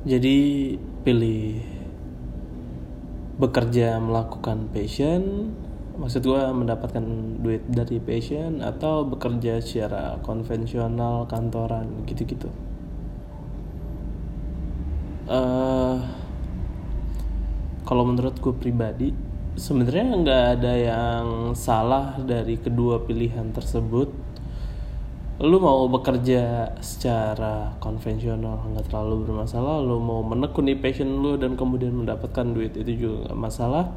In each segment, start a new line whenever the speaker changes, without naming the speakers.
Jadi pilih bekerja melakukan passion, maksud gue mendapatkan duit dari passion atau bekerja secara konvensional kantoran gitu-gitu. Eh, kalau menurut gue pribadi sebenarnya nggak ada yang salah dari kedua pilihan tersebut lu mau bekerja secara konvensional nggak terlalu bermasalah. Lu mau menekuni passion lu dan kemudian mendapatkan duit itu juga nggak masalah.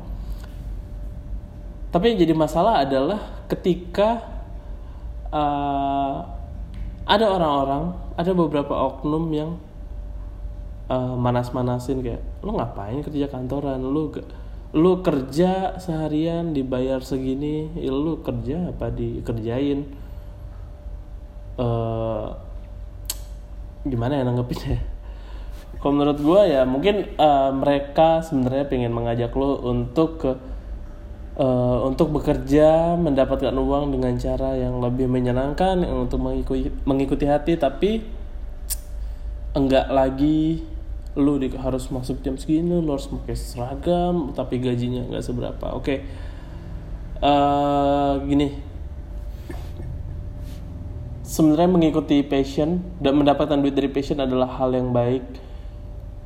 Tapi yang jadi masalah adalah ketika uh, ada orang-orang ada beberapa oknum yang uh, manas-manasin kayak lu ngapain kerja kantoran? Lu lu kerja seharian dibayar segini ya lu kerja apa dikerjain uh, gimana ya nanggepinnya kalau menurut gue ya mungkin uh, mereka sebenarnya pengen mengajak lo untuk ke uh, untuk bekerja mendapatkan uang dengan cara yang lebih menyenangkan yang untuk mengikuti mengikuti hati tapi enggak lagi lu di, harus masuk jam segini lu harus pakai seragam tapi gajinya enggak seberapa oke okay. uh, gini sebenarnya mengikuti passion dan mendapatkan duit dari passion adalah hal yang baik.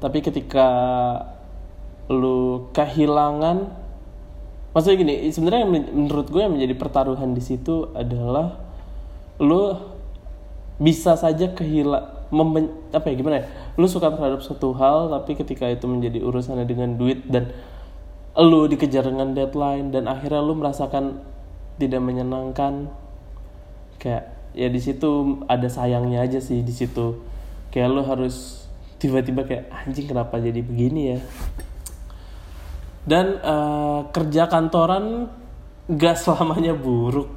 Tapi ketika lu kehilangan maksudnya gini sebenarnya menurut gue yang menjadi pertaruhan di situ adalah lu bisa saja kehilang apa ya gimana ya? Lu suka terhadap suatu hal tapi ketika itu menjadi urusannya dengan duit dan lu dikejar dengan deadline dan akhirnya lu merasakan tidak menyenangkan kayak ya di situ ada sayangnya aja sih di situ. Kayak lo harus tiba-tiba kayak anjing kenapa jadi begini ya? Dan uh, kerja kantoran gak selamanya buruk.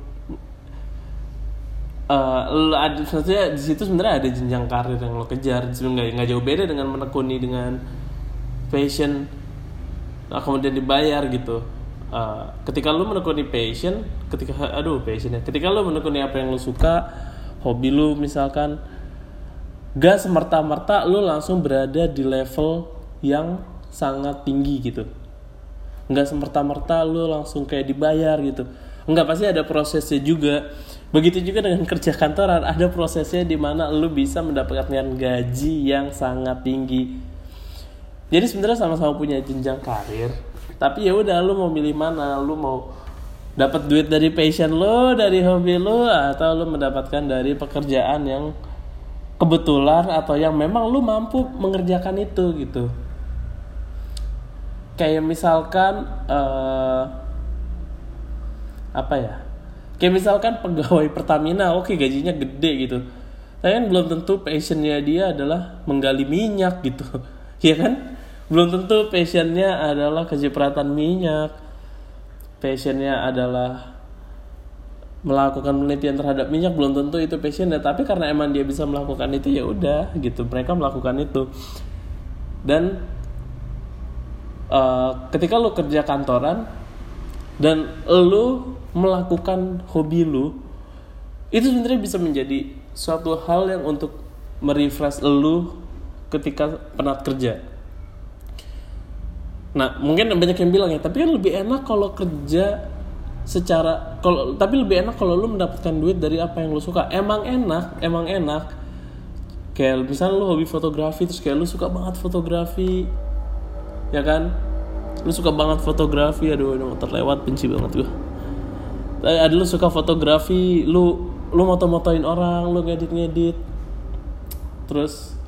Uh, lo ada maksudnya di situ sebenarnya ada jenjang karir yang lo kejar. Sebenarnya nggak jauh beda dengan menekuni dengan passion nah, kemudian dibayar gitu uh, ketika lu menekuni passion ketika aduh passion ya. Ketika lu menekuni apa yang lu suka hobi lu misalkan gak semerta-merta lu langsung berada di level yang sangat tinggi gitu. Nggak semerta-merta lu langsung kayak dibayar gitu. Nggak pasti ada prosesnya juga. Begitu juga dengan kerja kantoran. Ada prosesnya di mana lu bisa mendapatkan gaji yang sangat tinggi. Jadi sebenarnya sama-sama punya jenjang karir tapi ya udah lu mau milih mana? Lu mau dapat duit dari passion lo dari hobi lo atau lu mendapatkan dari pekerjaan yang kebetulan atau yang memang lu mampu mengerjakan itu gitu. Kayak misalkan uh, apa ya? Kayak misalkan pegawai Pertamina oke okay, gajinya gede gitu. Tapi kan belum tentu passionnya dia adalah menggali minyak gitu. Ya kan belum tentu passionnya adalah kecipratan minyak. Passionnya adalah melakukan penelitian terhadap minyak belum tentu itu passionnya. Tapi karena emang dia bisa melakukan itu ya udah gitu. Mereka melakukan itu. Dan uh, ketika lu kerja kantoran dan lu melakukan hobi lu itu sebenarnya bisa menjadi suatu hal yang untuk merefresh lu ketika penat kerja Nah, mungkin banyak yang bilang ya, tapi kan lebih enak kalau kerja secara kalau tapi lebih enak kalau lu mendapatkan duit dari apa yang lu suka. Emang enak, emang enak. Kayak misalnya lu hobi fotografi terus kayak lu suka banget fotografi. Ya kan? Lu suka banget fotografi, aduh ini motor lewat benci banget gua. Ada lu suka fotografi, lu lu moto-motoin orang, lu ngedit-ngedit. Terus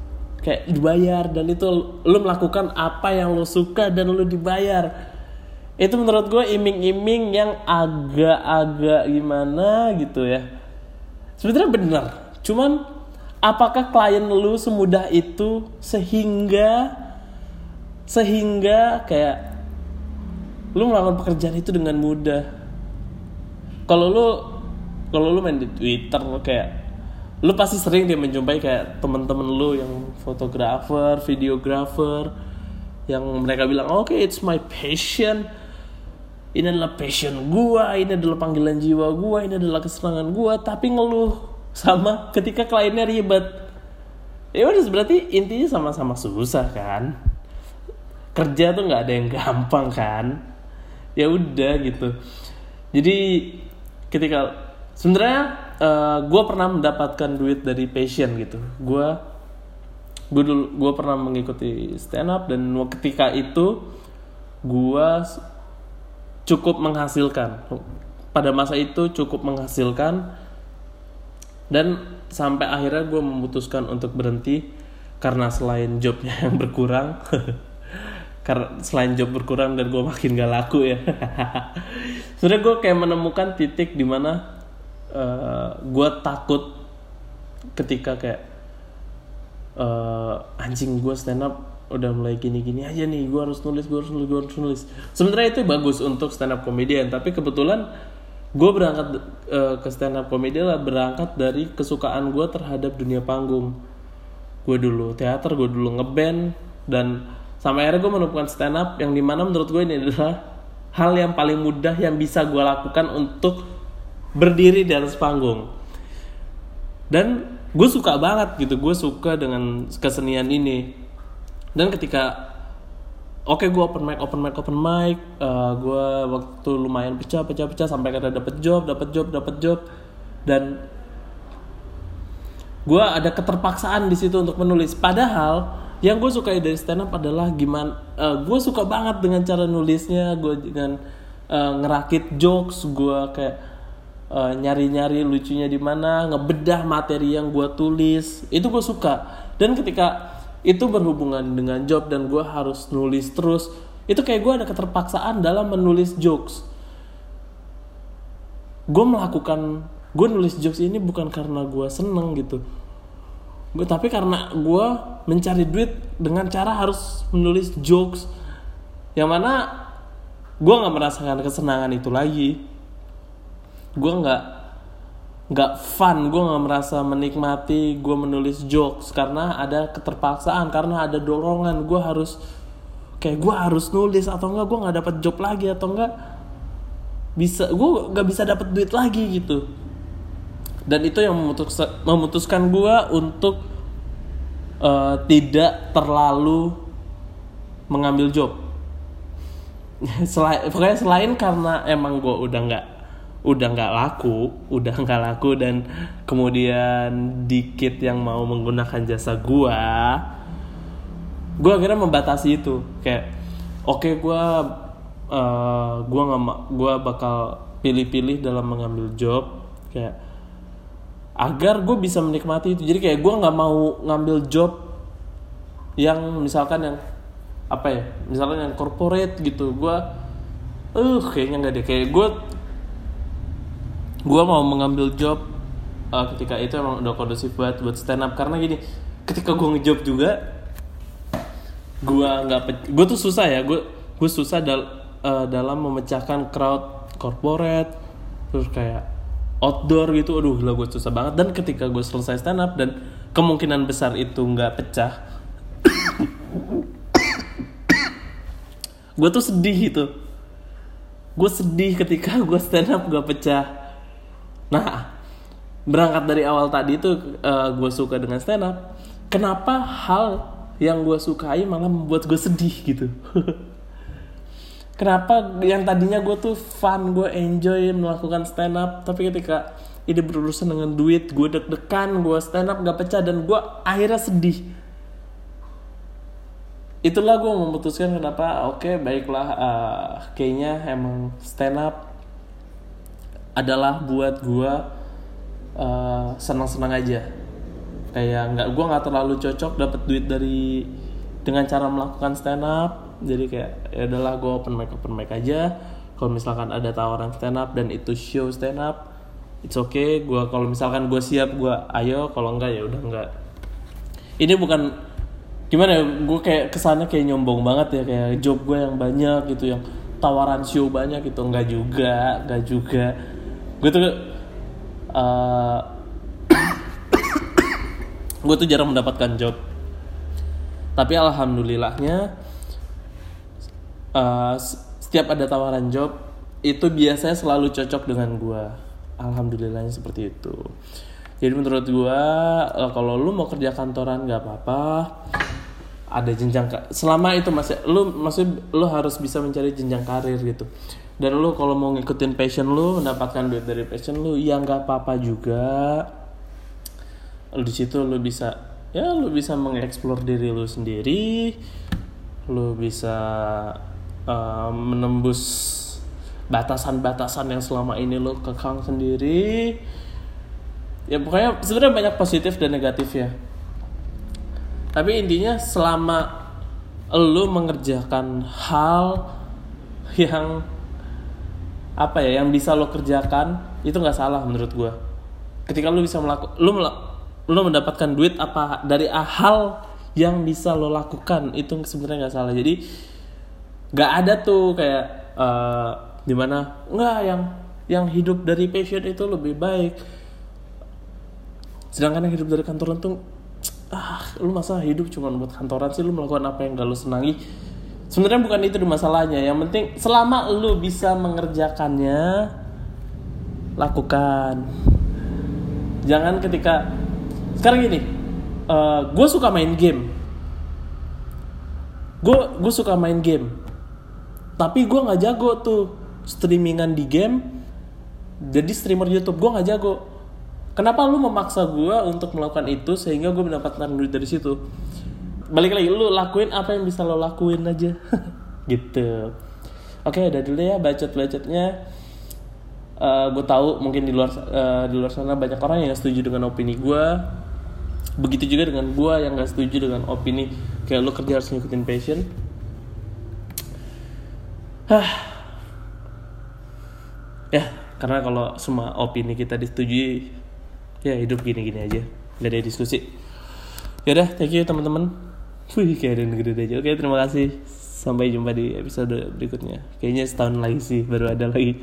kayak dibayar dan itu lu melakukan apa yang lu suka dan lu dibayar. Itu menurut gue iming-iming yang agak-agak gimana gitu ya. Sebenarnya benar cuman apakah klien lu semudah itu sehingga sehingga kayak lu melakukan pekerjaan itu dengan mudah? Kalau lu kalau lu main di Twitter kayak lu pasti sering dia menjumpai kayak temen-temen lu yang fotografer, videografer yang mereka bilang oke okay, it's my passion. Ini adalah passion gua, ini adalah panggilan jiwa gua, ini adalah kesenangan gua, tapi ngeluh sama ketika kliennya ribet. ya udah berarti intinya sama-sama susah kan? Kerja tuh nggak ada yang gampang kan? Ya udah gitu. Jadi ketika sebenarnya uh, gue pernah mendapatkan duit dari passion gitu. Gue gue dulu gue pernah mengikuti stand up dan ketika itu gue cukup menghasilkan. Pada masa itu cukup menghasilkan dan sampai akhirnya gue memutuskan untuk berhenti karena selain jobnya yang berkurang karena selain job berkurang dan gue makin gak laku ya. Sudah gue kayak menemukan titik di mana eh, gue takut ketika kayak uh, anjing gue stand up udah mulai gini-gini aja nih gue harus nulis gue harus nulis gue harus nulis. Sebenarnya itu bagus untuk stand up comedian tapi kebetulan gue berangkat uh, ke stand up comedy lah berangkat dari kesukaan gue terhadap dunia panggung. Gue dulu teater gue dulu ngeband dan sampai akhirnya gue menemukan stand up yang di mana menurut gue ini adalah hal yang paling mudah yang bisa gue lakukan untuk berdiri di atas panggung. Dan gue suka banget gitu gue suka dengan kesenian ini. Dan ketika oke gue open mic open mic open mic uh, gue waktu lumayan pecah pecah pecah sampai kada dapet job dapet job dapet job. Dan gue ada keterpaksaan di situ untuk menulis. Padahal yang gue suka dari stand up adalah gimana uh, gue suka banget dengan cara nulisnya gue dengan uh, ngerakit jokes gue kayak uh, nyari-nyari lucunya di mana ngebedah materi yang gue tulis. Itu gue suka. Dan ketika itu berhubungan dengan job dan gue harus nulis terus itu kayak gue ada keterpaksaan dalam menulis jokes. Gue melakukan gue nulis jokes ini bukan karena gue seneng gitu. Gue tapi karena gue mencari duit dengan cara harus menulis jokes. Yang mana gue nggak merasakan kesenangan itu lagi gue nggak nggak fun gue nggak merasa menikmati gue menulis jokes karena ada keterpaksaan karena ada dorongan. Gue harus kayak gue harus nulis atau enggak gue nggak dapat job lagi atau enggak bisa gue nggak bisa dapat duit lagi gitu. Dan itu yang memutus, memutuskan gue untuk uh, tidak terlalu mengambil job. Selain pokoknya selain karena emang gue udah nggak udah nggak laku udah nggak laku dan kemudian dikit yang mau menggunakan jasa gua gua akhirnya membatasi itu. Kayak oke okay, gua uh, gua nggak gua bakal pilih-pilih dalam mengambil job. Kayak agar gue bisa menikmati itu. Jadi kayak gue nggak mau ngambil job yang misalkan yang apa ya misalnya yang corporate gitu. Gue eh uh, kayaknya nggak deh. Kayak gue gue mau mengambil job uh, ketika itu emang udah kondusif buat buat stand up. Karena gini ketika gue ngejob juga gue nggak gue tuh susah ya. Gue gue susah dal uh, dalam memecahkan crowd corporate terus kayak outdoor gitu. Aduh lah gue susah banget. Dan ketika gue selesai stand up dan kemungkinan besar itu nggak pecah gue tuh sedih gitu gue sedih ketika gue stand up gak pecah Nah, berangkat dari awal tadi itu uh, gue suka dengan stand up. Kenapa hal yang gue sukai malah membuat gue sedih gitu? Kenapa yang tadinya gue tuh fun, gue enjoy melakukan stand up, tapi ketika ini berurusan dengan duit, gue deg-degan, gue stand up gak pecah dan gue akhirnya sedih. Itulah gue memutuskan kenapa, oke okay, baiklah, uh, kayaknya emang stand up adalah buat gue uh, senang-senang aja. Kayak nggak gue nggak terlalu cocok dapat duit dari dengan cara melakukan stand up. Jadi kayak ya udahlah gue open mic open mic aja. Kalau misalkan ada tawaran stand up dan itu show stand up it's okay. Gue kalau misalkan gue siap gue ayo. Kalau enggak ya udah enggak ini bukan gimana ya gue kayak kesannya kayak nyombong banget ya. Kayak job gue yang banyak gitu yang tawaran show banyak gitu. Enggak juga enggak juga gue tuh uh, gue tuh jarang mendapatkan job. Tapi alhamdulillahnya uh, setiap ada tawaran job itu biasanya selalu cocok dengan gue alhamdulillahnya seperti itu. Jadi menurut gua eh, kalau lu mau kerja kantoran nggak apa-apa ada jenjang selama itu masih lu masih lu harus bisa mencari jenjang karir gitu dan lu kalau mau ngikutin passion lu mendapatkan duit dari passion lu ya nggak apa-apa juga. Lu di situ lu bisa ya lu bisa mengeksplor diri lu sendiri. Lu bisa uh, menembus batasan-batasan yang selama ini lu kekang sendiri. Ya pokoknya sebenarnya banyak positif dan negatif ya. Tapi intinya selama lu mengerjakan hal yang apa ya yang bisa lo kerjakan itu nggak salah menurut gua. Ketika lu bisa melakukan mela- lu mendapatkan duit apa dari hal yang bisa lo lakukan itu sebenarnya nggak salah. Jadi nggak ada tuh kayak eh di mana nggak yang yang hidup dari passion itu lebih baik. Sedangkan yang hidup dari kantoran tuh ah lu masa hidup cuma buat kantoran sih lu melakukan apa yang gak lu senangi sebenarnya bukan itu masalahnya. Yang penting selama lu bisa mengerjakannya lakukan. Jangan ketika sekarang gini gue suka main game. Gue gue suka main game. Tapi gue nggak jago tuh streamingan di game. Jadi streamer YouTube gue nggak jago. Kenapa lu memaksa gue untuk melakukan itu sehingga gue mendapatkan duit dari situ balik lagi lu lakuin apa yang bisa lo lakuin aja. Gitu. Oke udah dulu ya bacot bacotnya uh, gue tahu mungkin di luar eh, di luar sana banyak orang yang setuju dengan opini gue begitu juga dengan gue yang gak setuju dengan opini kayak lu kerja harus ngikutin passion. Hah. ya karena kalau semua opini kita disetujui ya hidup gini-gini aja. Gak ada diskusi. Yaudah thank you teman-teman wih kayak ada gede aja oke terima kasih. Sampai jumpa di episode berikutnya. Kayaknya setahun lagi sih baru ada lagi